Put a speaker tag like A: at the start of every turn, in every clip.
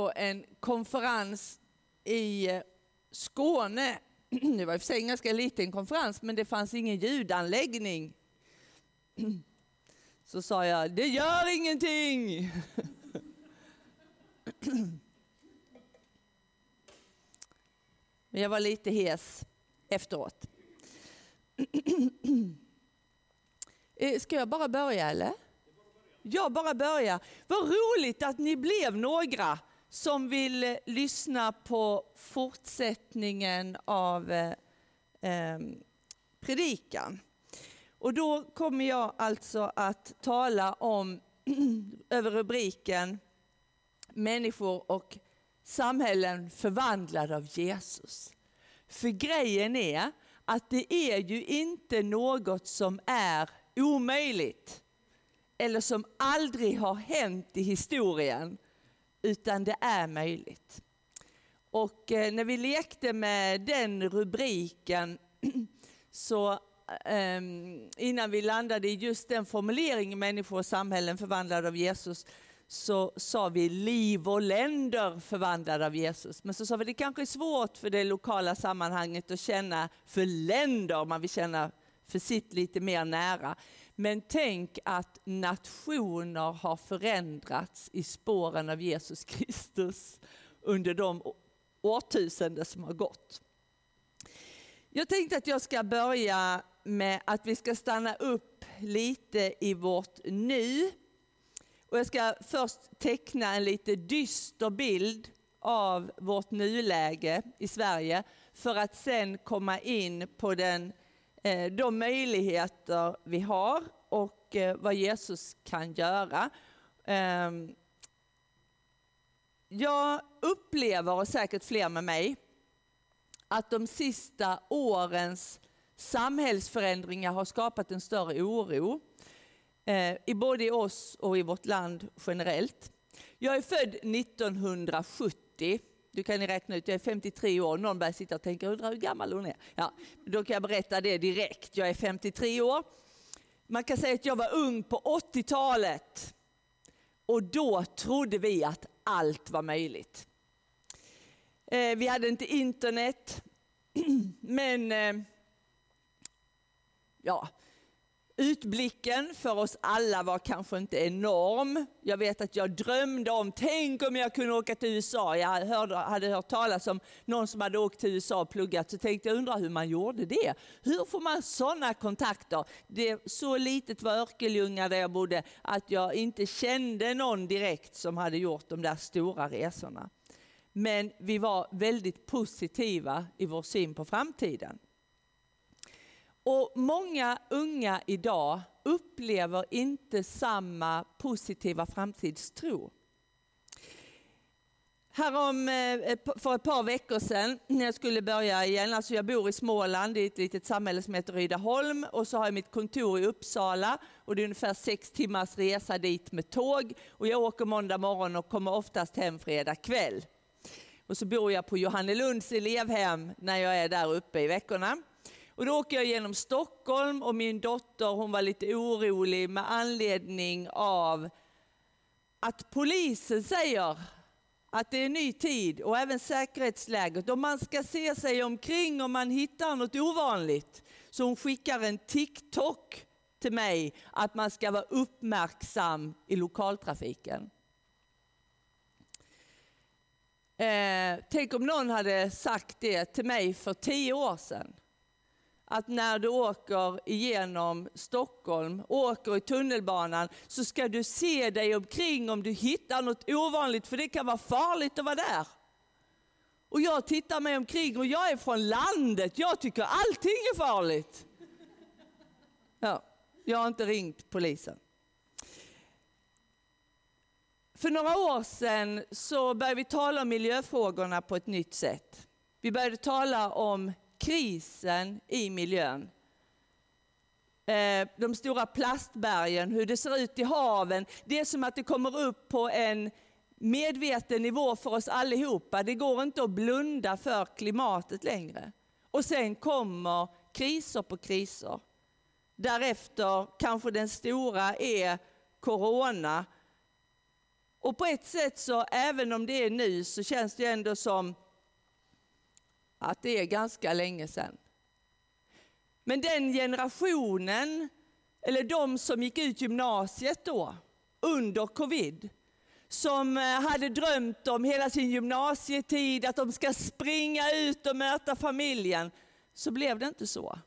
A: på en konferens i eh, Skåne. Det var i och för sig en ganska liten konferens, men det fanns ingen ljudanläggning. Så sa jag, det gör ingenting! Men jag var lite hes efteråt. Eh, ska jag bara börja eller? Jag bara börjar. Vad roligt att ni blev några som vill eh, lyssna på fortsättningen av eh, ehm, predikan. Och då kommer jag alltså att tala om över rubriken Människor och samhällen förvandlade av Jesus. För grejen är att det är ju inte något som är omöjligt eller som aldrig har hänt i historien, utan det är möjligt. Och eh, när vi lekte med den rubriken så ehm, innan vi landade i just den formuleringen, människor och samhällen förvandlade av Jesus, så sa vi liv och länder förvandlade av Jesus. Men så sa vi det kanske är svårt för det lokala sammanhanget att känna för länder, man vill känna för sitt lite mer nära. Men tänk att nationer har förändrats i spåren av Jesus Kristus under de årtusenden som har gått. Jag tänkte att jag ska börja med att vi ska stanna upp lite i vårt nu. Och jag ska först teckna en lite dyster bild av vårt nuläge i Sverige för att sen komma in på den Eh, de möjligheter vi har och eh, vad Jesus kan göra. Ehm, jag upplever, och säkert fler med mig, att de sista årens samhällsförändringar har skapat en större oro. Eh, I både i oss och i vårt land generellt. Jag är född 1970 du kan ni räkna ut, jag är 53 år. Någon börjar sitta och tänka, undrar hur gammal hon är. Ja, då kan jag berätta det direkt. Jag är 53 år. Man kan säga att jag var ung på 80-talet. Och då trodde vi att allt var möjligt. Eh, vi hade inte internet, men eh, ja, Utblicken för oss alla var kanske inte enorm. Jag vet att jag drömde om, tänk om jag kunde åka till USA. Jag hörde, hade hört talas om någon som hade åkt till USA och pluggat, så tänkte jag undra hur man gjorde det. Hur får man sådana kontakter? Det, så litet var Örkelljunga där jag bodde att jag inte kände någon direkt som hade gjort de där stora resorna. Men vi var väldigt positiva i vår syn på framtiden. Och många unga idag upplever inte samma positiva framtidstro. Härom, eh, för ett par veckor sedan när jag skulle börja igen, alltså jag bor i Småland i ett litet samhälle som heter Rydaholm och så har jag mitt kontor i Uppsala och det är ungefär sex timmars resa dit med tåg och jag åker måndag morgon och kommer oftast hem fredag kväll. Och så bor jag på Johannelunds elevhem när jag är där uppe i veckorna. Och då åker jag genom Stockholm och min dotter hon var lite orolig med anledning av att polisen säger att det är ny tid och även säkerhetsläget. Om man ska se sig omkring om man hittar något ovanligt. Så hon skickar en TikTok till mig att man ska vara uppmärksam i lokaltrafiken. Eh, tänk om någon hade sagt det till mig för tio år sedan att när du åker igenom Stockholm, åker i tunnelbanan, så ska du se dig omkring om du hittar något ovanligt, för det kan vara farligt att vara där. Och jag tittar mig omkring och jag är från landet, jag tycker allting är farligt. Ja, jag har inte ringt polisen. För några år sedan så började vi tala om miljöfrågorna på ett nytt sätt. Vi började tala om krisen i miljön. Eh, de stora plastbergen, hur det ser ut i haven. Det är som att det kommer upp på en medveten nivå för oss allihopa. Det går inte att blunda för klimatet längre. Och sen kommer kriser på kriser. Därefter kanske den stora är corona Och på ett sätt så, även om det är nu, så känns det ändå som att det är ganska länge sedan. Men den generationen, eller de som gick ut gymnasiet då, under covid, som eh, hade drömt om hela sin gymnasietid, att de ska springa ut och möta familjen, så blev det inte så.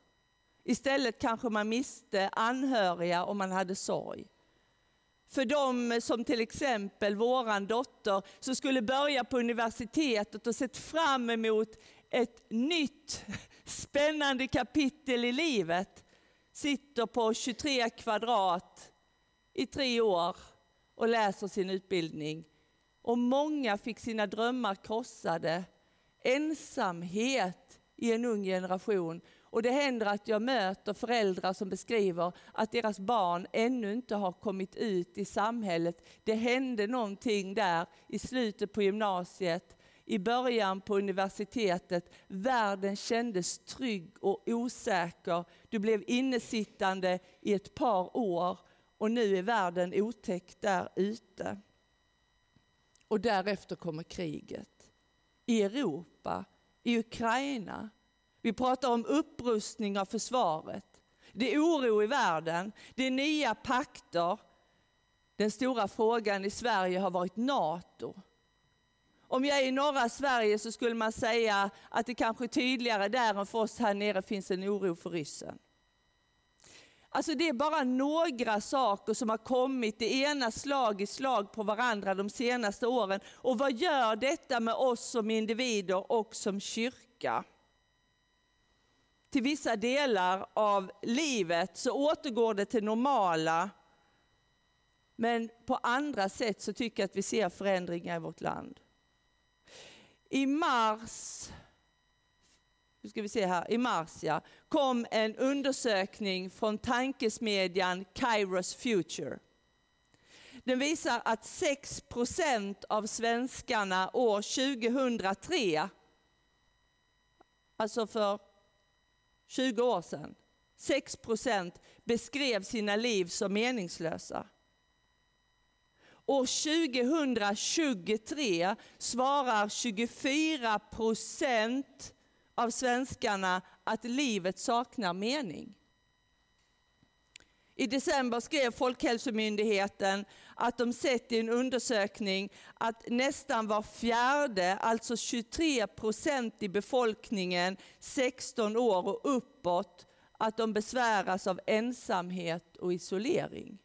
A: Istället kanske man miste anhöriga och man hade sorg. För de som till exempel våran dotter som skulle börja på universitetet och sett fram emot ett nytt spännande kapitel i livet sitter på 23 kvadrat i tre år och läser sin utbildning. Och många fick sina drömmar krossade. Ensamhet i en ung generation. Och det händer att jag möter föräldrar som beskriver att deras barn ännu inte har kommit ut i samhället. Det hände någonting där i slutet på gymnasiet, i början på universitetet. Världen kändes trygg och osäker. Du blev innesittande i ett par år och nu är världen otäck där ute. Och därefter kommer kriget. I Europa, i Ukraina. Vi pratar om upprustning av försvaret. Det är oro i världen, det är nya pakter. Den stora frågan i Sverige har varit NATO. Om jag är i norra Sverige så skulle man säga att det kanske är tydligare där än för oss här nere finns en oro för ryssen. Alltså det är bara några saker som har kommit det ena slag i slag på varandra de senaste åren. Och vad gör detta med oss som individer och som kyrka? Till vissa delar av livet så återgår det till normala. Men på andra sätt så tycker jag att vi ser förändringar i vårt land. I mars nu ska vi se här, i mars ja, kom en undersökning från tankesmedjan Kairos Future. Den visar att 6 procent av svenskarna år 2003, alltså för 20 år sedan, 6 procent beskrev sina liv som meningslösa. År 2023 svarar 24 procent av svenskarna att livet saknar mening. I december skrev Folkhälsomyndigheten att de sett i en undersökning att nästan var fjärde, alltså 23 procent i befolkningen 16 år och uppåt, att de besväras av ensamhet och isolering.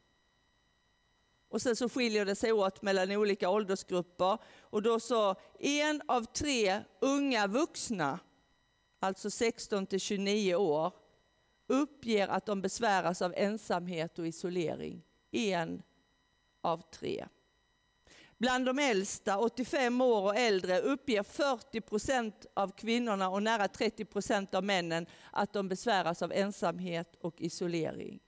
A: Och sen så skiljer det sig åt mellan olika åldersgrupper. Och då så en av tre unga vuxna alltså 16 till 29 år, uppger att de besväras av ensamhet och isolering. En av tre. Bland de äldsta, 85 år och äldre, uppger 40 procent av kvinnorna och nära 30 procent av männen att de besväras av ensamhet och isolering.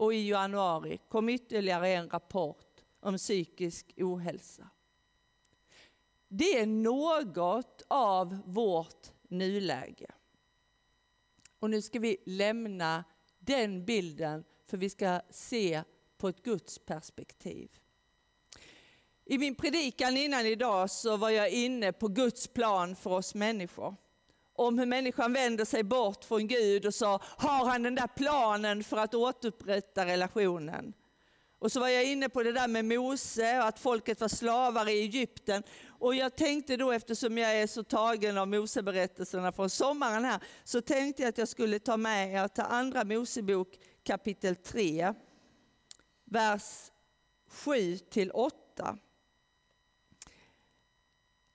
A: Och i januari kom ytterligare en rapport om psykisk ohälsa. Det är något av vårt nuläge. Och nu ska vi lämna den bilden för vi ska se på ett Guds perspektiv. I min predikan innan idag så var jag inne på Guds plan för oss människor. Om hur människan vänder sig bort från Gud och sa, har han den där planen för att återupprätta relationen. Och så var jag inne på det där med Mose och att folket var slavar i Egypten. Och jag tänkte då, eftersom jag är så tagen av Moseberättelserna från sommaren här, så tänkte jag att jag skulle ta med er till Andra Mosebok kapitel 3, vers 7 till 8.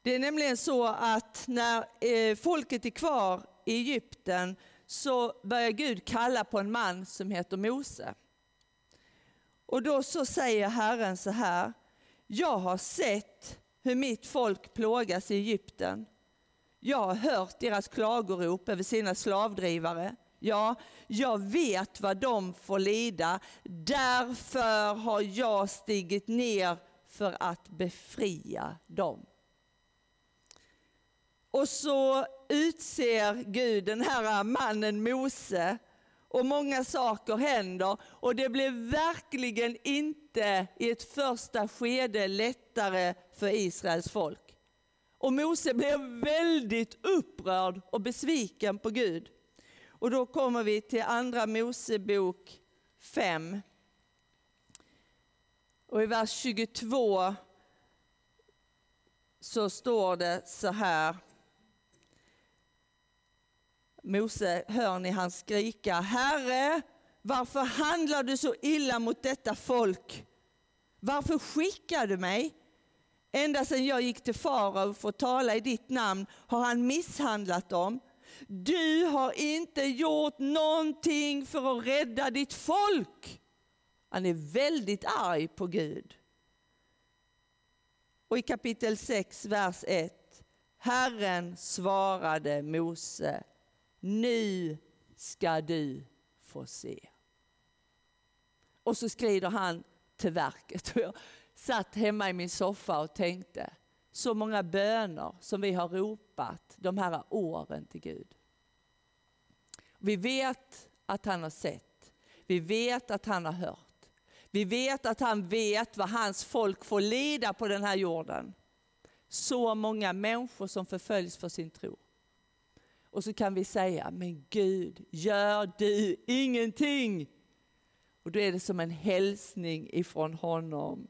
A: Det är nämligen så att när eh, folket är kvar i Egypten så börjar Gud kalla på en man som heter Mose. Och då så säger Herren så här, jag har sett hur mitt folk plågas i Egypten. Jag har hört deras klagorop över sina slavdrivare. Ja, jag vet vad de får lida. Därför har jag stigit ner för att befria dem. Och så utser Gud den här mannen Mose och många saker händer och det blev verkligen inte i ett första skede lättare för Israels folk. Och Mose blev väldigt upprörd och besviken på Gud. Och då kommer vi till andra Mosebok 5. Och i vers 22 så står det så här. Mose hör ni han skrika, Herre, varför handlar du så illa mot detta folk? Varför skickar du mig? Ända sedan jag gick till farao för att tala i ditt namn har han misshandlat dem. Du har inte gjort någonting för att rädda ditt folk. Han är väldigt arg på Gud. Och i kapitel 6, vers 1. Herren svarade Mose, nu ska du få se. Och så skrider han till verket. Jag satt hemma i min soffa och tänkte, så många böner som vi har ropat de här åren till Gud. Vi vet att han har sett. Vi vet att han har hört. Vi vet att han vet vad hans folk får lida på den här jorden. Så många människor som förföljs för sin tro. Och så kan vi säga, men Gud, gör du ingenting? Och då är det som en hälsning ifrån honom.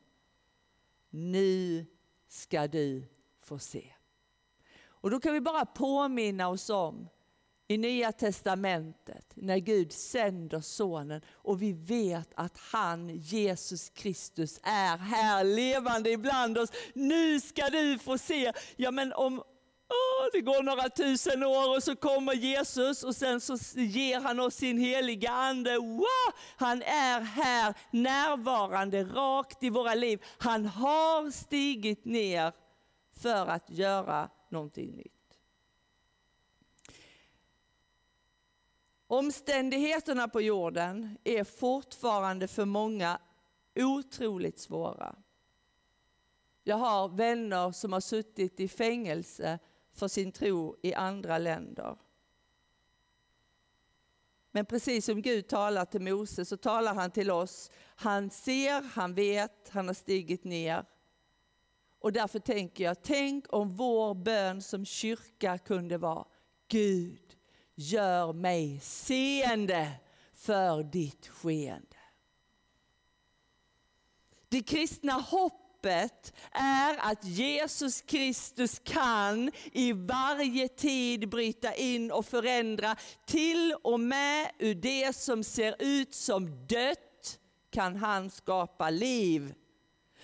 A: Nu ska du få se. Och då kan vi bara påminna oss om i Nya Testamentet när Gud sänder sonen och vi vet att han, Jesus Kristus, är här levande ibland oss. Nu ska du få se. Ja men om oh, det går några tusen år och så kommer Jesus och sen så ger han oss sin heliga ande. Wow! Han är här närvarande rakt i våra liv. Han har stigit ner för att göra någonting nytt. Omständigheterna på jorden är fortfarande för många otroligt svåra. Jag har vänner som har suttit i fängelse för sin tro i andra länder. Men precis som Gud talar till Mose så talar han till oss. Han ser, han vet, han har stigit ner. Och därför tänker jag, tänk om vår bön som kyrka kunde vara Gud, gör mig seende för ditt skeende. Det kristna hoppet är att Jesus Kristus kan i varje tid bryta in och förändra. Till och med ur det som ser ut som dött kan han skapa liv.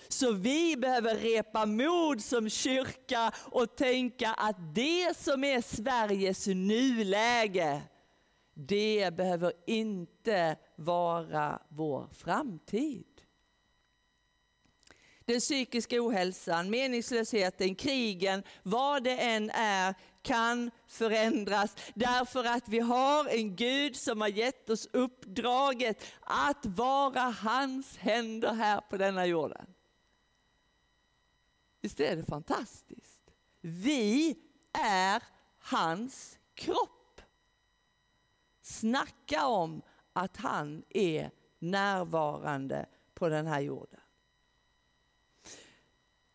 A: Så vi behöver repa mod som kyrka och tänka att det som är Sveriges nuläge, det behöver inte vara vår framtid. Den psykiska ohälsan, meningslösheten, krigen, vad det än är, kan förändras därför att vi har en Gud som har gett oss uppdraget att vara hans händer här på denna jorden. Visst är det fantastiskt? Vi är hans kropp. Snacka om att han är närvarande på den här jorden.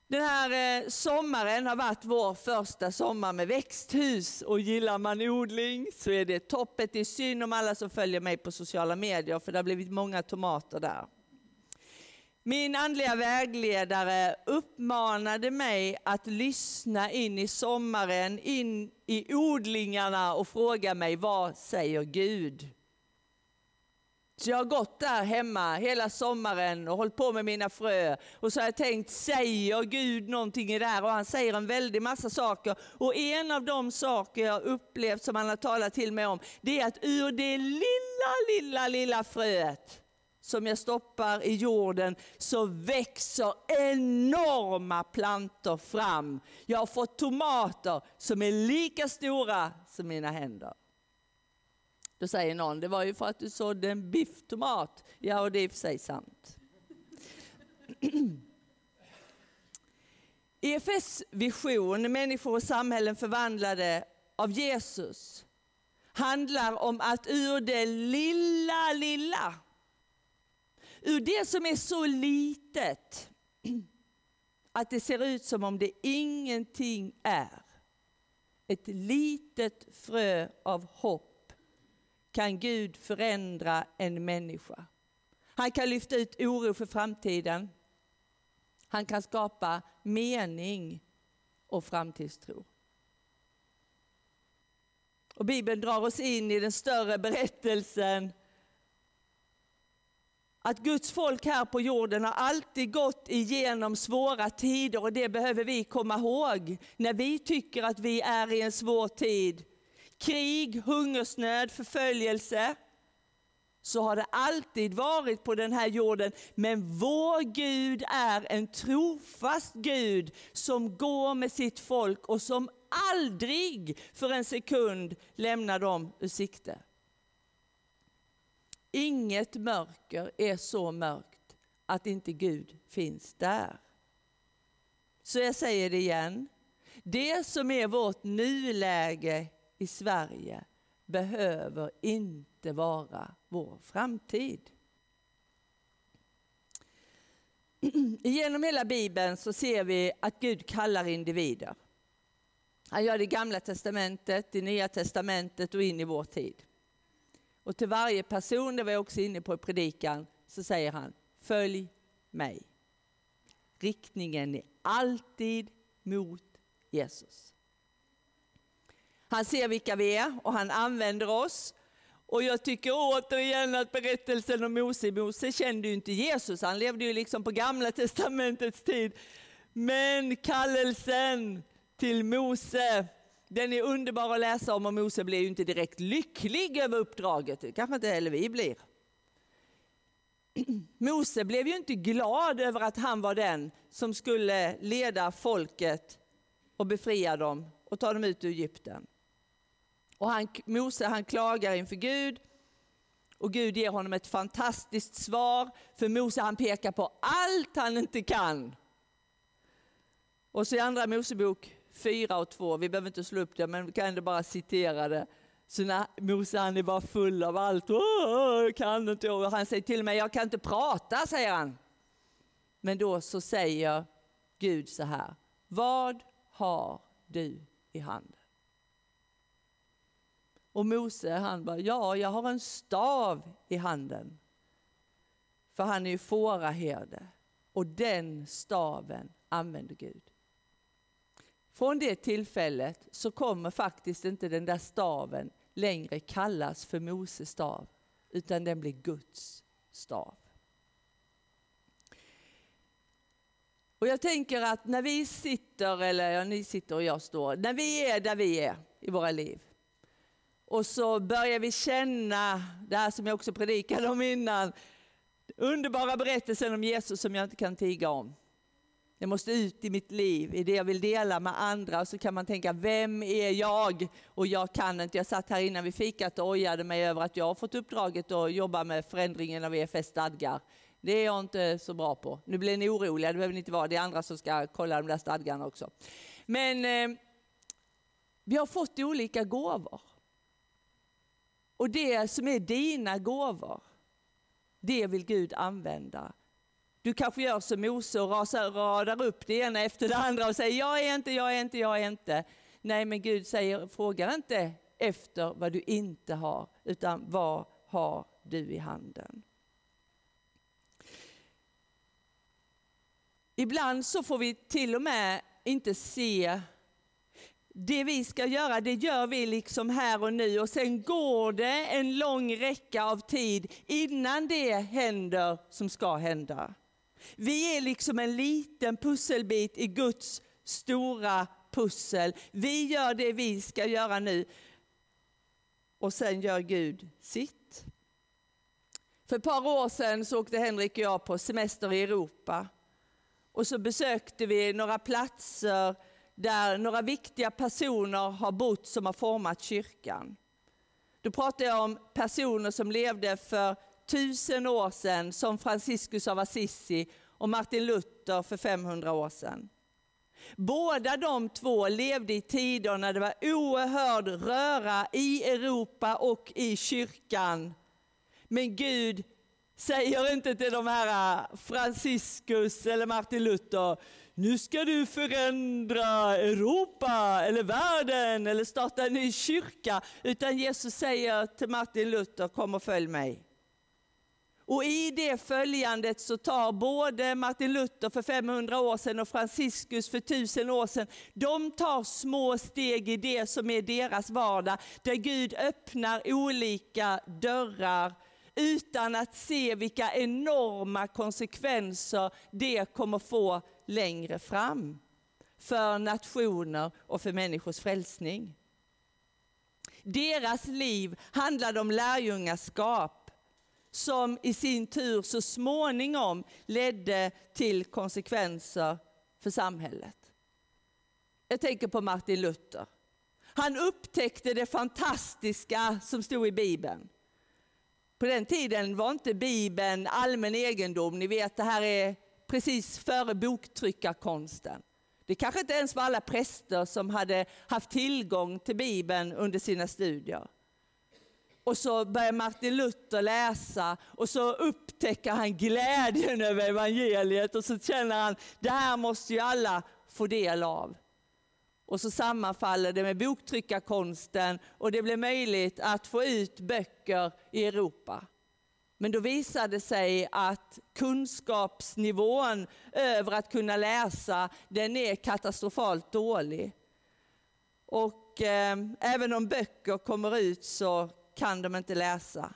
A: Den här eh, sommaren har varit vår första sommar med växthus och gillar man odling så är det toppet. Det är synd om alla som följer mig på sociala medier för det har blivit många tomater där. Min andliga vägledare uppmanade mig att lyssna in i sommaren, in i odlingarna och fråga mig vad säger Gud? Så jag har gått där hemma hela sommaren och hållit på med mina frö. Och så har jag tänkt, säger Gud någonting i det här? Och han säger en väldig massa saker. Och en av de saker jag upplevt som han har talat till mig om, det är att ur det lilla, lilla, lilla fröet som jag stoppar i jorden så växer enorma plantor fram. Jag har fått tomater som är lika stora som mina händer. Då säger någon, det var ju för att du sådde en bifftomat. Ja, och det är i och för sig sant. EFS vision, människor och samhällen förvandlade av Jesus, handlar om att ur det lilla, lilla, ur det som är så litet att det ser ut som om det ingenting är. Ett litet frö av hopp kan Gud förändra en människa. Han kan lyfta ut oro för framtiden. Han kan skapa mening och framtidstro. Och Bibeln drar oss in i den större berättelsen att Guds folk här på jorden har alltid gått igenom svåra tider och det behöver vi komma ihåg när vi tycker att vi är i en svår tid. Krig, hungersnöd, förföljelse. Så har det alltid varit på den här jorden. Men vår Gud är en trofast Gud som går med sitt folk och som aldrig för en sekund lämnar dem ur sikte. Inget mörker är så mörkt att inte Gud finns där. Så jag säger det igen. Det som är vårt nuläge i Sverige behöver inte vara vår framtid. Genom hela Bibeln så ser vi att Gud kallar individer. Han gör det i Gamla Testamentet, i Nya Testamentet och in i vår tid. Och till varje person, det var jag också inne på i predikan, så säger han följ mig. Riktningen är alltid mot Jesus. Han ser vilka vi är och han använder oss. Och jag tycker återigen att berättelsen om Mose, Mose kände ju inte Jesus, han levde ju liksom på gamla testamentets tid. Men kallelsen till Mose den är underbar att läsa om och Mose blir ju inte direkt lycklig över uppdraget. Det kanske inte heller vi blir. Mose blev ju inte glad över att han var den som skulle leda folket och befria dem och ta dem ut ur Egypten. Och han, Mose han klagar inför Gud och Gud ger honom ett fantastiskt svar. För Mose han pekar på allt han inte kan. Och så i andra Mosebok 4 och 2, vi behöver inte slå upp det men vi kan ändå bara citera det. Så när Mose han är bara full av allt, jag kan inte, och han säger till mig, jag kan inte prata, säger han. Men då så säger Gud så här, vad har du i handen? Och Mose han bara, ja jag har en stav i handen. För han är ju fåraherde och den staven använder Gud. Från det tillfället så kommer faktiskt inte den där staven längre kallas för Moses stav, utan den blir Guds stav. Och jag tänker att när vi sitter, eller ja, ni sitter och jag står, när vi är där vi är i våra liv och så börjar vi känna det här som jag också predikade om innan, underbara berättelsen om Jesus som jag inte kan tiga om. Det måste ut i mitt liv, i det jag vill dela med andra. Och så kan man tänka, vem är jag? Och jag kan inte. Jag satt här innan vi fikat och ojade mig över att jag har fått uppdraget att jobba med förändringen av EFS stadgar. Det är jag inte så bra på. Nu blir ni oroliga, det behöver ni inte vara. Det är andra som ska kolla de där stadgarna också. Men eh, vi har fått olika gåvor. Och det som är dina gåvor, det vill Gud använda du kanske gör som Mose och rasar, radar upp det ena efter det andra och säger jag är inte, jag är inte, jag är inte. Nej, men Gud säger, frågar inte efter vad du inte har, utan vad har du i handen? Ibland så får vi till och med inte se det vi ska göra, det gör vi liksom här och nu och sen går det en lång räcka av tid innan det händer som ska hända. Vi är liksom en liten pusselbit i Guds stora pussel. Vi gör det vi ska göra nu och sen gör Gud sitt. För ett par år sedan så åkte Henrik och jag på semester i Europa. Och så besökte vi några platser där några viktiga personer har bott som har format kyrkan. Då pratar jag om personer som levde för tusen år sedan som Franciscus av Assisi och Martin Luther för 500 år sedan. Båda de två levde i tider när det var oerhörd röra i Europa och i kyrkan. Men Gud säger inte till de här Franciscus eller Martin Luther, nu ska du förändra Europa eller världen eller starta en ny kyrka. Utan Jesus säger till Martin Luther, kom och följ mig. Och i det följandet så tar både Martin Luther för 500 år sedan och Franciscus för 1000 år sedan, de tar små steg i det som är deras vardag, där Gud öppnar olika dörrar utan att se vilka enorma konsekvenser det kommer få längre fram för nationer och för människors frälsning. Deras liv handlade om lärjungaskap som i sin tur så småningom ledde till konsekvenser för samhället. Jag tänker på Martin Luther. Han upptäckte det fantastiska som stod i Bibeln. På den tiden var inte Bibeln allmän egendom. Ni vet, det här är precis före boktryckarkonsten. Det kanske inte ens var alla präster som hade haft tillgång till Bibeln under sina studier. Och så börjar Martin Luther läsa och så upptäcker han glädjen över evangeliet och så känner han, det här måste ju alla få del av. Och så sammanfaller det med boktryckarkonsten och det blir möjligt att få ut böcker i Europa. Men då visade det sig att kunskapsnivån över att kunna läsa, den är katastrofalt dålig. Och eh, även om böcker kommer ut så kan de inte läsa.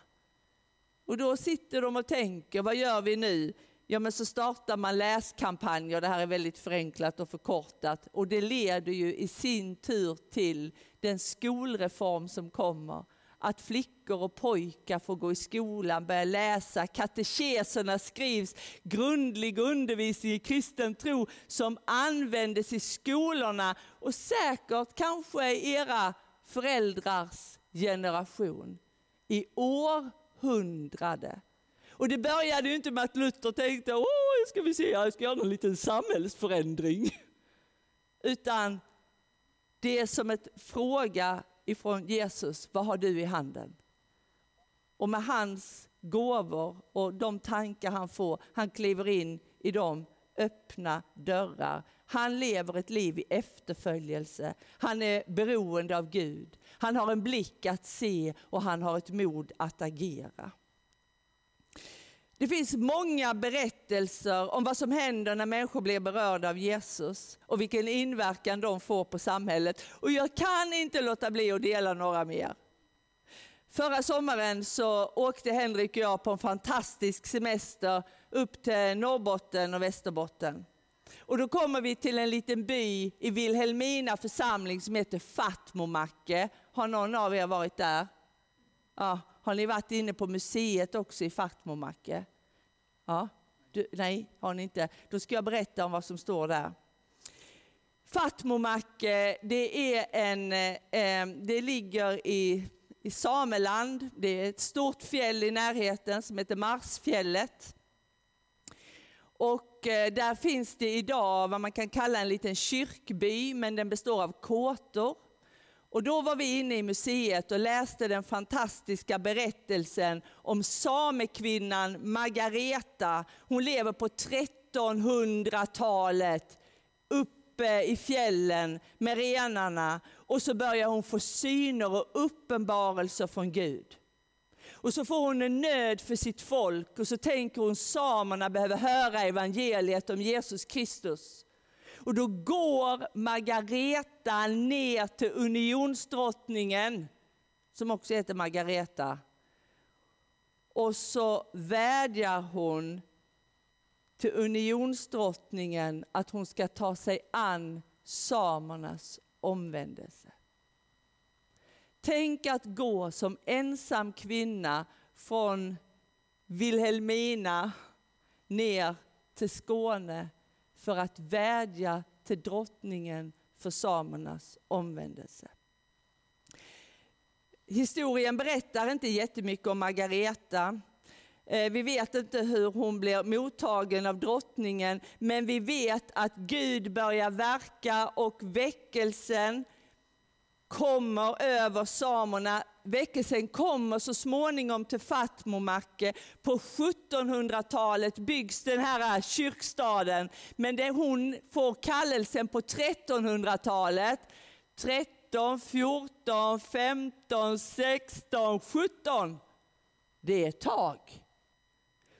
A: Och då sitter de och tänker, vad gör vi nu? Ja men så startar man läskampanjer, det här är väldigt förenklat och förkortat. Och det leder ju i sin tur till den skolreform som kommer. Att flickor och pojkar får gå i skolan, börja läsa, katekeserna skrivs, grundlig undervisning i kristen tro som användes i skolorna. Och säkert kanske i era föräldrars generation. I århundrade. Och det började ju inte med att Luther tänkte, åh, ska vi se, jag ska göra en liten samhällsförändring. Utan det är som ett fråga ifrån Jesus, vad har du i handen? Och med hans gåvor och de tankar han får, han kliver in i de öppna dörrar. Han lever ett liv i efterföljelse. Han är beroende av Gud. Han har en blick att se och han har ett mod att agera. Det finns många berättelser om vad som händer när människor blir berörda av Jesus och vilken inverkan de får på samhället. Och jag kan inte låta bli att dela några mer. Förra sommaren så åkte Henrik och jag på en fantastisk semester upp till Norrbotten och Västerbotten. Och då kommer vi till en liten by i Vilhelmina församling som heter Fatmomacke. Har någon av er varit där? Ja, har ni varit inne på museet också i Fatmomacke? Ja, du, nej, har ni inte. Då ska jag berätta om vad som står där. Fatmomacke, det, är en, eh, det ligger i, i Sameland. Det är ett stort fjäll i närheten som heter Marsfjället. Och eh, där finns det idag vad man kan kalla en liten kyrkby, men den består av kåtor. Och då var vi inne i museet och läste den fantastiska berättelsen om samekvinnan Margareta. Hon lever på 1300-talet uppe i fjällen med renarna och så börjar hon få syner och uppenbarelser från Gud. Och så får hon en nöd för sitt folk och så tänker hon samerna behöver höra evangeliet om Jesus Kristus. Och då går Margareta ner till unionsdrottningen, som också heter Margareta. Och så vädjar hon till unionsdrottningen att hon ska ta sig an samernas omvändelse. Tänk att gå som ensam kvinna från Vilhelmina ner till Skåne för att vädja till drottningen för samernas omvändelse. Historien berättar inte jättemycket om Margareta. Eh, vi vet inte hur hon blir mottagen av drottningen, men vi vet att Gud börjar verka och väckelsen kommer över samerna. Väckelsen kommer så småningom till Fatmomacke. På 1700-talet byggs den här kyrkstaden, men det hon får kallelsen på 1300-talet. 13, 14, 15, 16, 17. Det är ett tag.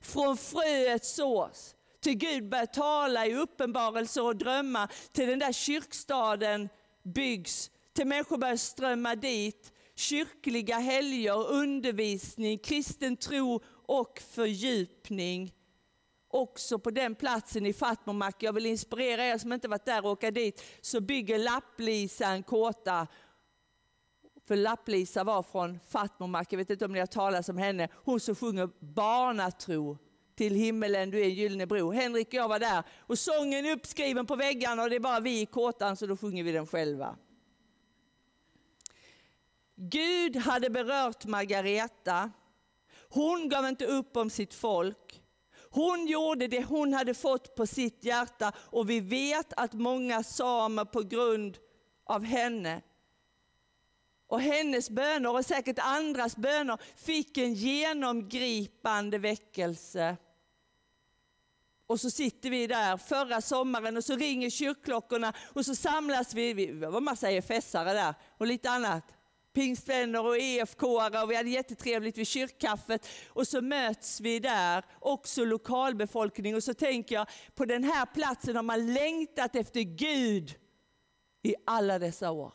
A: Från fröet sås till Gud börjar tala i uppenbarelser och drömmar, till den där kyrkstaden byggs, till människor börjar strömma dit, kyrkliga helger, undervisning, kristen tro och fördjupning. Också på den platsen i Fatmomak. jag vill inspirera er som inte varit där och åka dit, så bygger Lapplisa en kåta för Lapplisa var från Fatmomak, jag vet inte om ni har talat om henne, hon som sjunger barnatro till himmelen, du är en gyllene bro. Henrik och jag var där och sången är uppskriven på väggarna och det är bara vi i kåtan så då sjunger vi den själva. Gud hade berört Margareta. Hon gav inte upp om sitt folk. Hon gjorde det hon hade fått på sitt hjärta och vi vet att många samer på grund av henne och hennes böner och säkert andras böner fick en genomgripande väckelse. Och så sitter vi där förra sommaren och så ringer kyrkklockorna och så samlas vi, vi var en massa EFS-are där och lite annat. Pingstvänner och EFK-are och vi hade jättetrevligt vid kyrkkaffet. Och så möts vi där, också lokalbefolkning. Och så tänker jag, på den här platsen har man längtat efter Gud i alla dessa år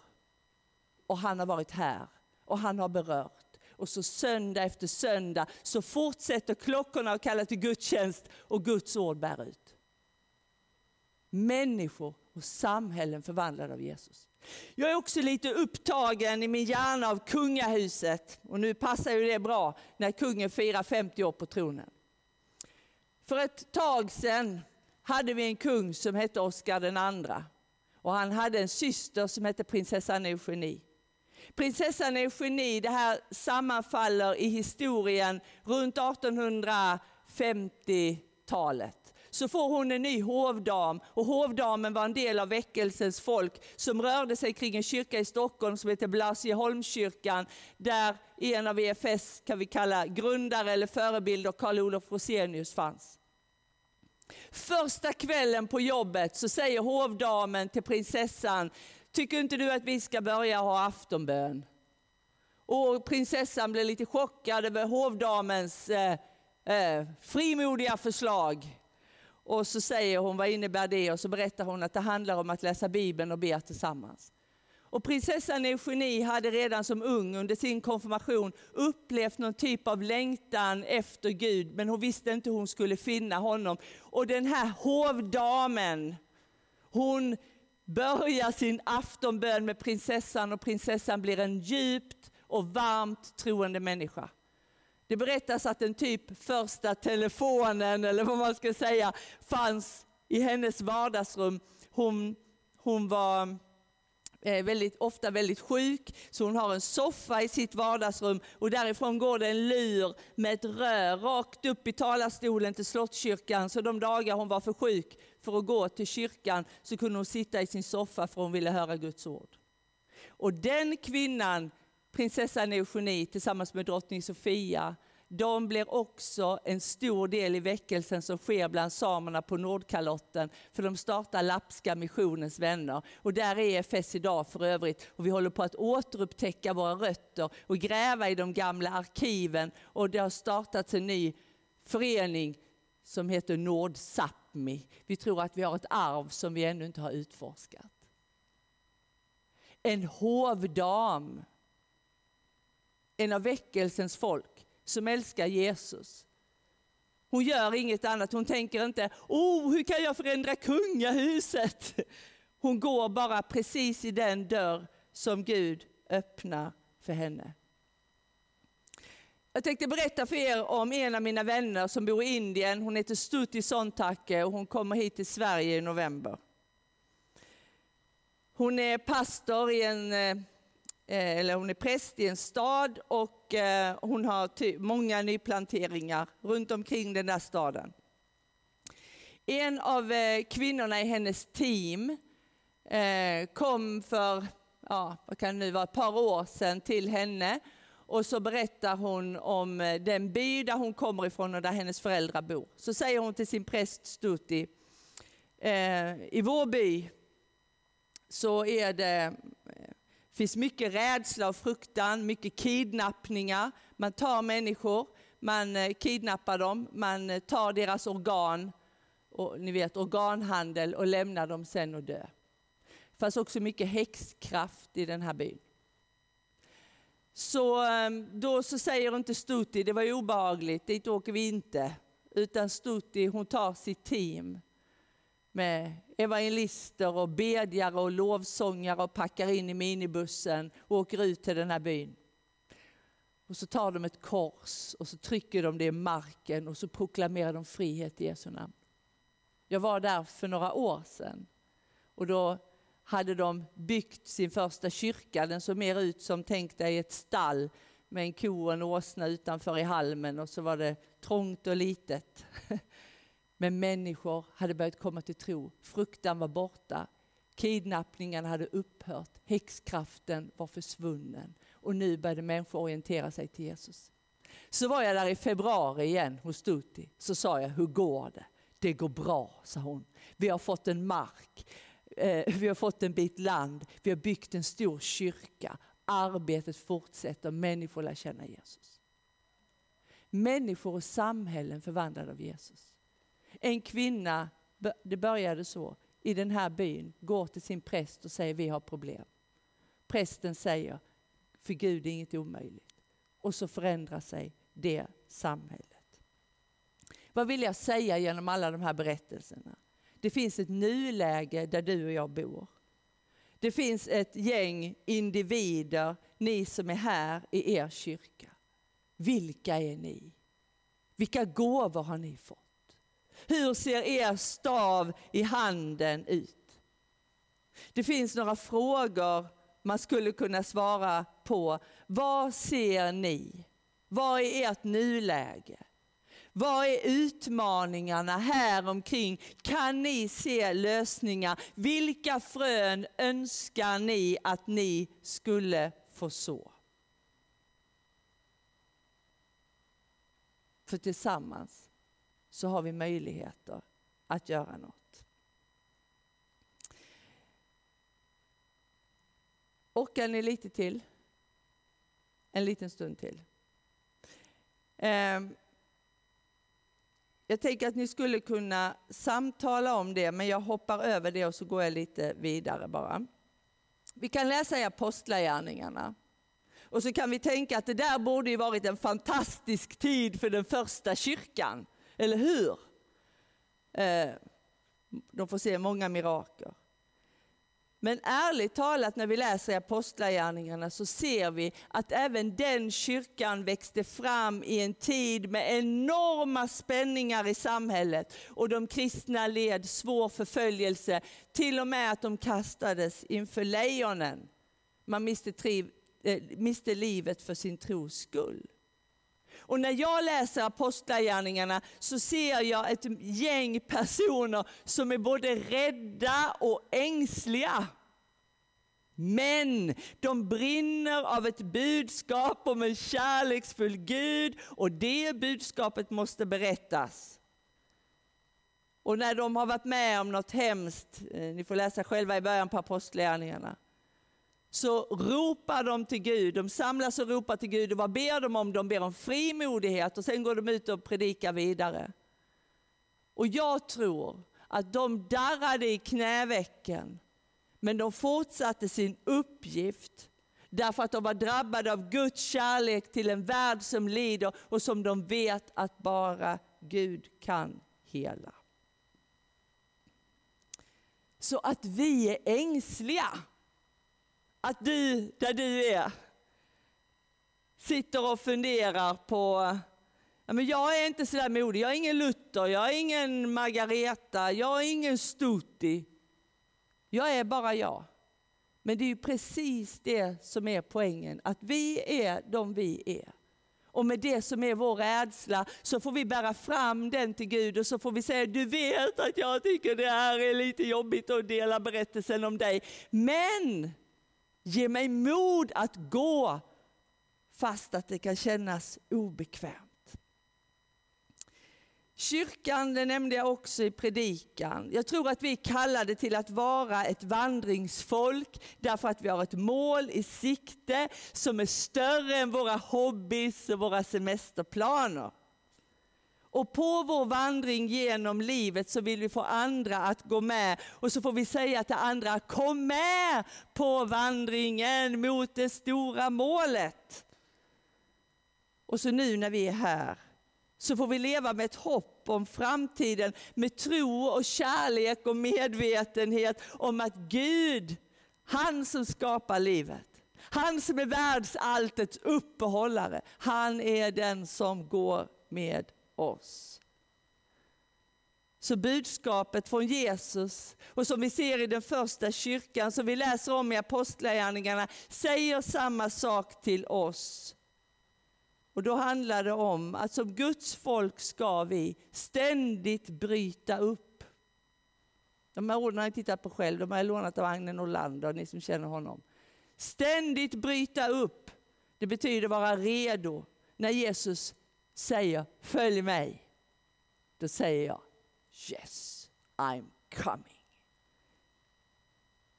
A: och han har varit här och han har berört. Och så söndag efter söndag så fortsätter klockorna att kalla till gudstjänst och Guds ord bär ut. Människor och samhällen förvandlade av Jesus. Jag är också lite upptagen i min hjärna av kungahuset och nu passar ju det bra när kungen firar 50 år på tronen. För ett tag sedan hade vi en kung som hette Oscar den andra och han hade en syster som hette prinsessan Eugenie. Prinsessan Eugenie, det här sammanfaller i historien runt 1850-talet. Så får hon en ny hovdam och hovdamen var en del av väckelsens folk som rörde sig kring en kyrka i Stockholm som heter Blasieholmskyrkan där en av EFS kan vi kalla grundare eller förebilder Karl Olof Rosenius fanns. Första kvällen på jobbet så säger hovdamen till prinsessan, Tycker inte du att vi ska börja ha aftonbön? Och prinsessan blev lite chockad över hovdamens eh, eh, frimodiga förslag. Och så säger hon, vad innebär det? Och så berättar hon att det handlar om att läsa Bibeln och be tillsammans. Och prinsessan Eugenie hade redan som ung under sin konfirmation upplevt någon typ av längtan efter Gud, men hon visste inte hur hon skulle finna honom. Och den här hovdamen, hon börjar sin aftonbön med prinsessan och prinsessan blir en djupt och varmt troende människa. Det berättas att den typ första telefonen, eller vad man ska säga, fanns i hennes vardagsrum. Hon, hon var eh, väldigt, ofta väldigt sjuk, så hon har en soffa i sitt vardagsrum och därifrån går det en lur med ett rör rakt upp i talarstolen till Slottskyrkan. Så de dagar hon var för sjuk för att gå till kyrkan så kunde hon sitta i sin soffa för hon ville höra Guds ord. Och den kvinnan, prinsessan Eugenie tillsammans med drottning Sofia, de blir också en stor del i väckelsen som sker bland samerna på Nordkalotten. För de startar Lappska missionens vänner. Och där är EFS idag för övrigt. Och vi håller på att återupptäcka våra rötter och gräva i de gamla arkiven. Och det har startats en ny förening som heter Nordsapmi. Vi tror att vi har ett arv som vi ännu inte har utforskat. En hovdam, en av väckelsens folk som älskar Jesus. Hon gör inget annat, hon tänker inte, oh, hur kan jag förändra kungahuset? Hon går bara precis i den dörr som Gud öppnar för henne. Jag tänkte berätta för er om en av mina vänner som bor i Indien. Hon heter Stuti Sontake och hon kommer hit till Sverige i november. Hon är pastor i en, eh, Eh, eller hon är präst i en stad och eh, hon har många nyplanteringar runt omkring den där staden. En av eh, kvinnorna i hennes team kom för, ja, vad kan det nu vara, ett par år sedan till henne och så berättar hon om den by där hon kommer ifrån och där hennes föräldrar bor. Så säger hon till sin präst Stuti, i vår by så är det det finns mycket rädsla och fruktan, mycket kidnappningar. Man tar människor, man eh, kidnappar dem, man eh, tar deras organ, och, ni vet organhandel och lämnar dem sen och dö. Det fanns också mycket häxkraft i den här byn. Så ehm, då så säger inte Stuti, det var ju obehagligt, dit åker vi inte. Utan Stuti hon tar sitt team med evangelister och bedjare och lovsångare och packar in i minibussen och åker ut till den här byn. Och så tar de ett kors och så trycker de det i marken och så proklamerar de frihet i Jesu namn. Jag var där för några år sedan och då hade de byggt sin första kyrka. Den såg mer ut som, tänk dig ett stall med en ko och en åsna utanför i halmen och så var det trångt och litet. Men människor hade börjat komma till tro. Fruktan var borta. Kidnappningarna hade upphört. Häxkraften var försvunnen. Och nu började människor orientera sig till Jesus. Så var jag där i februari igen hos Stuti. Så sa jag, hur går det? Det går bra, sa hon. Vi har fått en mark. Eh, vi har fått en bit land. Vi har byggt en stor kyrka. Arbetet fortsätter. Människor lär känna Jesus. Människor och samhällen förvandlade av Jesus. En kvinna, det började så, i den här byn går till sin präst och säger vi har problem. Prästen säger, för Gud är inget omöjligt. Och så förändrar sig det samhället. Vad vill jag säga genom alla de här berättelserna? Det finns ett nuläge där du och jag bor. Det finns ett gäng individer, ni som är här i er kyrka. Vilka är ni? Vilka gåvor har ni fått? Hur ser er stav i handen ut? Det finns några frågor man skulle kunna svara på. Vad ser ni? Vad är ert nuläge? Vad är utmaningarna här omkring? Kan ni se lösningar? Vilka frön önskar ni att ni skulle få så? För tillsammans så har vi möjligheter att göra något. Orkar ni lite till? En liten stund till. Ehm, jag tänker att ni skulle kunna samtala om det, men jag hoppar över det och så går jag lite vidare bara. Vi kan läsa i Apostlagärningarna. Och så kan vi tänka att det där borde ju varit en fantastisk tid för den första kyrkan. Eller hur? Eh, de får se många mirakel. Men ärligt talat när vi läser i Apostlagärningarna så ser vi att även den kyrkan växte fram i en tid med enorma spänningar i samhället och de kristna led svår förföljelse, till och med att de kastades inför lejonen. Man miste, triv, äh, eh, miste livet för sin tros skull. Och när jag läser apostlagärningarna så ser jag ett gäng personer som är både rädda och ängsliga. Men de brinner av ett budskap om en kärleksfull Gud och det budskapet måste berättas. Och när de har varit med om något hemskt, eh, ni får läsa själva i början på apostlagärningarna, så ropar de till Gud. De samlas och ropar till Gud. Och vad ber de om? De ber om frimodighet och sen går de ut och predikar vidare. Och jag tror att de darrade i knävecken, men de fortsatte sin uppgift därför att de var drabbade av Guds kärlek till en värld som lider och som de vet att bara Gud kan hela. Så att vi är ängsliga att du, där du är, sitter och funderar på Ja, men jag är inte sådär modig. Jag är ingen Luther, jag är ingen Margareta, jag är ingen Stuti. Jag är bara jag. Men det är ju precis det som är poängen, att vi är de vi är. Och med det som är vår rädsla så får vi bära fram den till Gud och så får vi säga, du vet att jag tycker det här är lite jobbigt att dela berättelsen om dig. Men ge mig mod att gå fast att det kan kännas obekvämt. Kyrkan, det nämnde jag också i predikan. Jag tror att vi är kallade till att vara ett vandringsfolk därför att vi har ett mål i sikte som är större än våra hobbys och våra semesterplaner. Och på vår vandring genom livet så vill vi få andra att gå med och så får vi säga till andra, kom med på vandringen mot det stora målet. Och så nu när vi är här så får vi leva med ett hopp om framtiden, med tro och kärlek och medvetenhet om att Gud, han som skapar livet, han som är världsalltets uppehållare, han är den som går med oss. Så budskapet från Jesus, och som vi ser i den första kyrkan, som vi läser om i Apostlagärningarna, säger samma sak till oss. Och då handlar det om att som Guds folk ska vi ständigt bryta upp. De här orden har jag tittat på själv, de har jag lånat av Agne Norlander, ni som känner honom. Ständigt bryta upp, det betyder vara redo. När Jesus säger följ mig, då säger jag yes, I'm coming.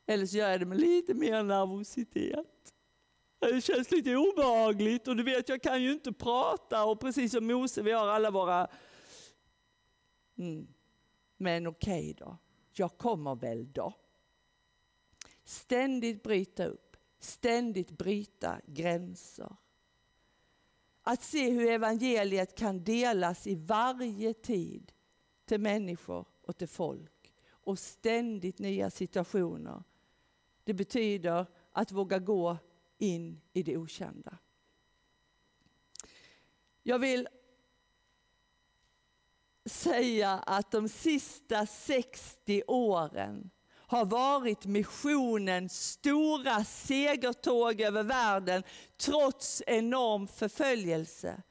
A: Eller så gör jag det med lite mer nervositet. Det känns lite obehagligt och du vet jag kan ju inte prata och precis som Mose vi har alla våra... Mm. Men okej okay då, jag kommer väl då. Ständigt bryta upp, ständigt bryta gränser. Att se hur evangeliet kan delas i varje tid till människor och till folk och ständigt nya situationer. Det betyder att våga gå in i det okända. Jag vill säga att de sista 60 åren har varit missionens stora segertåg över världen trots enorm förföljelse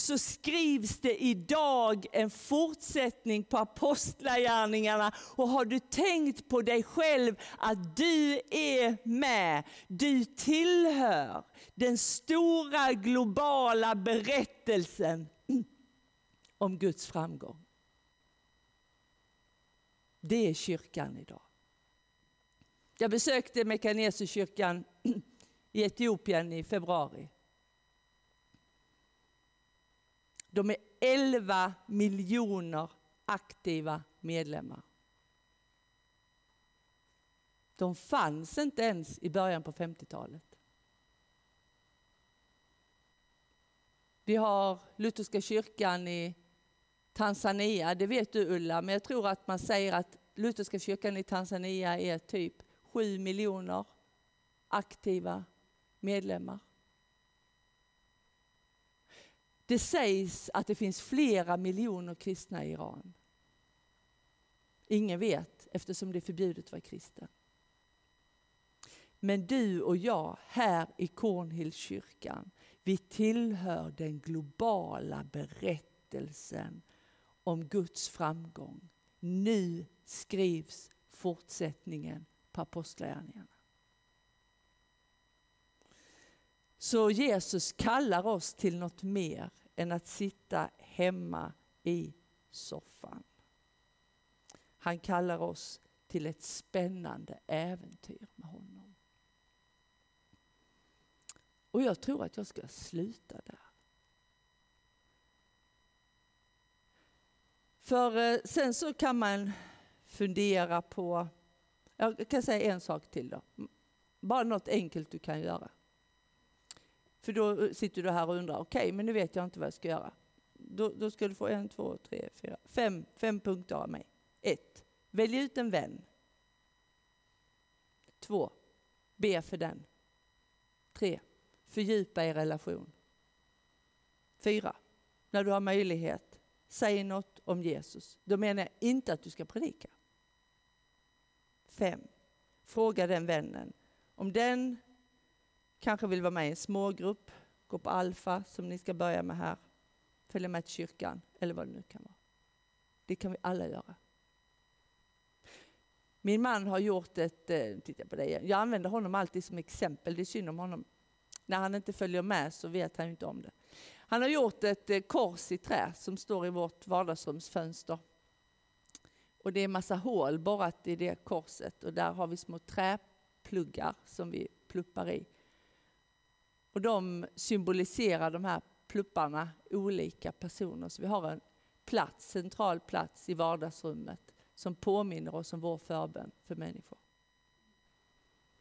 A: så skrivs det idag en fortsättning på apostlagärningarna. Och har du tänkt på dig själv att du är med, du tillhör den stora globala berättelsen om Guds framgång. Det är kyrkan idag. Jag besökte Mekanesekyrkan i Etiopien i februari. De är 11 miljoner aktiva medlemmar. De fanns inte ens i början på 50-talet. Vi har Lutherska kyrkan i Tanzania, det vet du Ulla, men jag tror att man säger att Lutherska kyrkan i Tanzania är typ 7 miljoner aktiva medlemmar. Det sägs att det finns flera miljoner kristna i Iran. Ingen vet eftersom det är förbjudet att vara kristen. Men du och jag här i Kornhillskyrkan, vi tillhör den globala berättelsen om Guds framgång. Nu skrivs fortsättningen på Apostlagärningarna. Så Jesus kallar oss till något mer än att sitta hemma i soffan. Han kallar oss till ett spännande äventyr med honom. Och jag tror att jag ska sluta där. För eh, sen så kan man fundera på, jag kan säga en sak till då. Bara något enkelt du kan göra. För då eh, sitter du här och undrar, okej, okay, men nu vet jag inte vad jag ska göra. Då, då ska du få en, två, tre, fyra, fem, fem punkter av mig. Ett, välj ut en vän. Två, be för den. Tre, fördjupa er relation. Fyra, när du har möjlighet, säg något om Jesus. Då menar jag inte att du ska predika. Fem, fråga den vännen Om den kanske vill vara med i en smågrupp, gå på alfa som ni ska börja med här, följa med till kyrkan eller vad det nu kan vara. Det kan vi alla göra. Min man har gjort ett, eh, titta på det, jag använder honom alltid som exempel, det är synd om honom. När han inte följer med så vet han inte om det. Han har gjort ett eh, kors i trä som står i vårt vardagsrumsfönster. Och det är massa hål borrat i det korset och där har vi små träpluggar som vi pluppar i. Och de symboliserar de här plupparna olika personer. Så vi har en plats, central plats i vardagsrummet som påminner oss om vår förbön för människor.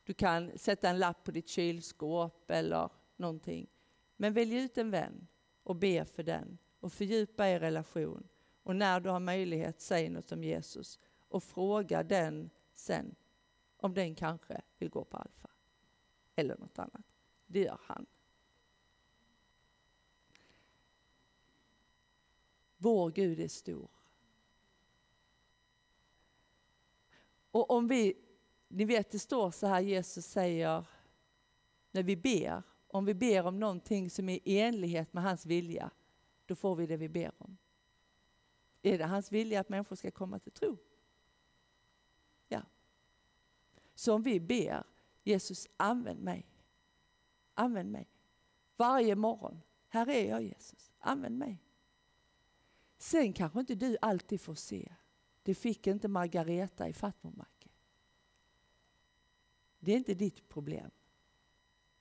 A: Du kan sätta en lapp på ditt kylskåp eller någonting. Men välj ut en vän och be för den och fördjupa er relation. Och när du har möjlighet, säg något om Jesus och fråga den sen om den kanske vill gå på Alfa. Eller något annat. Det gör han. Vår Gud är stor. Och om vi, ni vet det står så här Jesus säger när vi ber, om vi ber om någonting som är i enlighet med hans vilja, då får vi det vi ber om. Är det hans vilja att människor ska komma till tro? Ja. Så om vi ber, Jesus använd mig. Använd mig. Varje morgon. Här är jag Jesus. Använd mig. Sen kanske inte du alltid får se. Det fick inte Margareta i Fatmomacke. Det är inte ditt problem.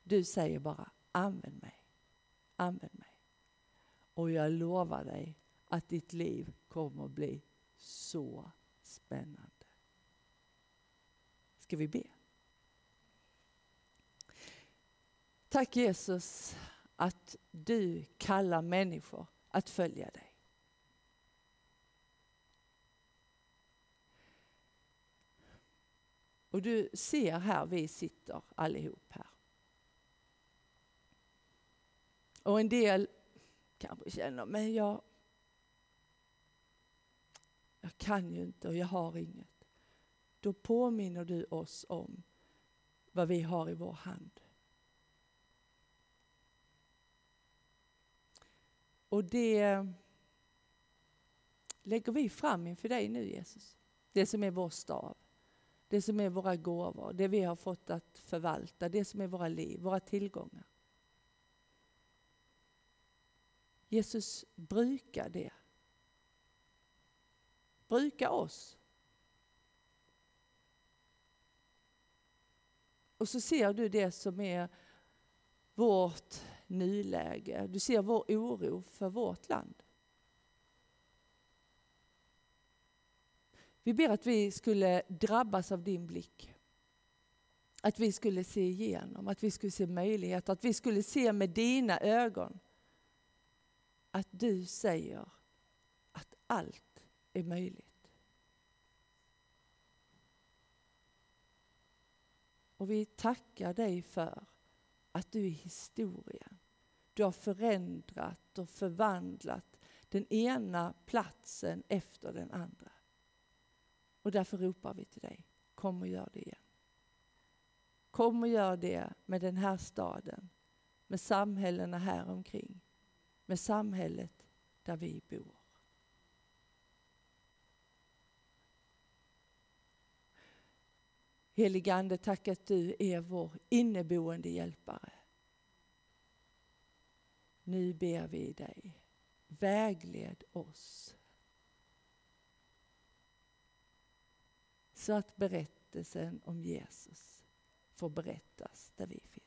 A: Du säger bara använd mig. Använd mig. Och jag lovar dig att ditt liv kommer att bli så spännande. Ska vi be? Tack Jesus att du kallar människor att följa dig. Och du ser här, vi sitter allihop här. Och en del kanske känner, men jag, jag kan ju inte och jag har inget. Då påminner du oss om vad vi har i vår hand. Och det lägger vi fram inför dig nu Jesus. Det som är vår stav. Det som är våra gåvor, det vi har fått att förvalta, det som är våra liv, våra tillgångar. Jesus brukar det. Bruka oss. Och så ser du det som är vårt nuläge. Du ser vår oro för vårt land. Vi ber att vi skulle drabbas av din blick. Att vi skulle se igenom, att vi skulle se möjligheter, att vi skulle se med dina ögon. Att du säger att allt är möjligt. Och vi tackar dig för att du är historien. Du har förändrat och förvandlat den ena platsen efter den andra. Och därför ropar vi till dig, kom och gör det igen. Kom och gör det med den här staden, med samhällena här omkring, med samhället där vi bor. Helige Ande, tack att du är vår inneboende hjälpare. Nu ber vi dig, vägled oss. Så att berättelsen om Jesus får berättas där vi finns.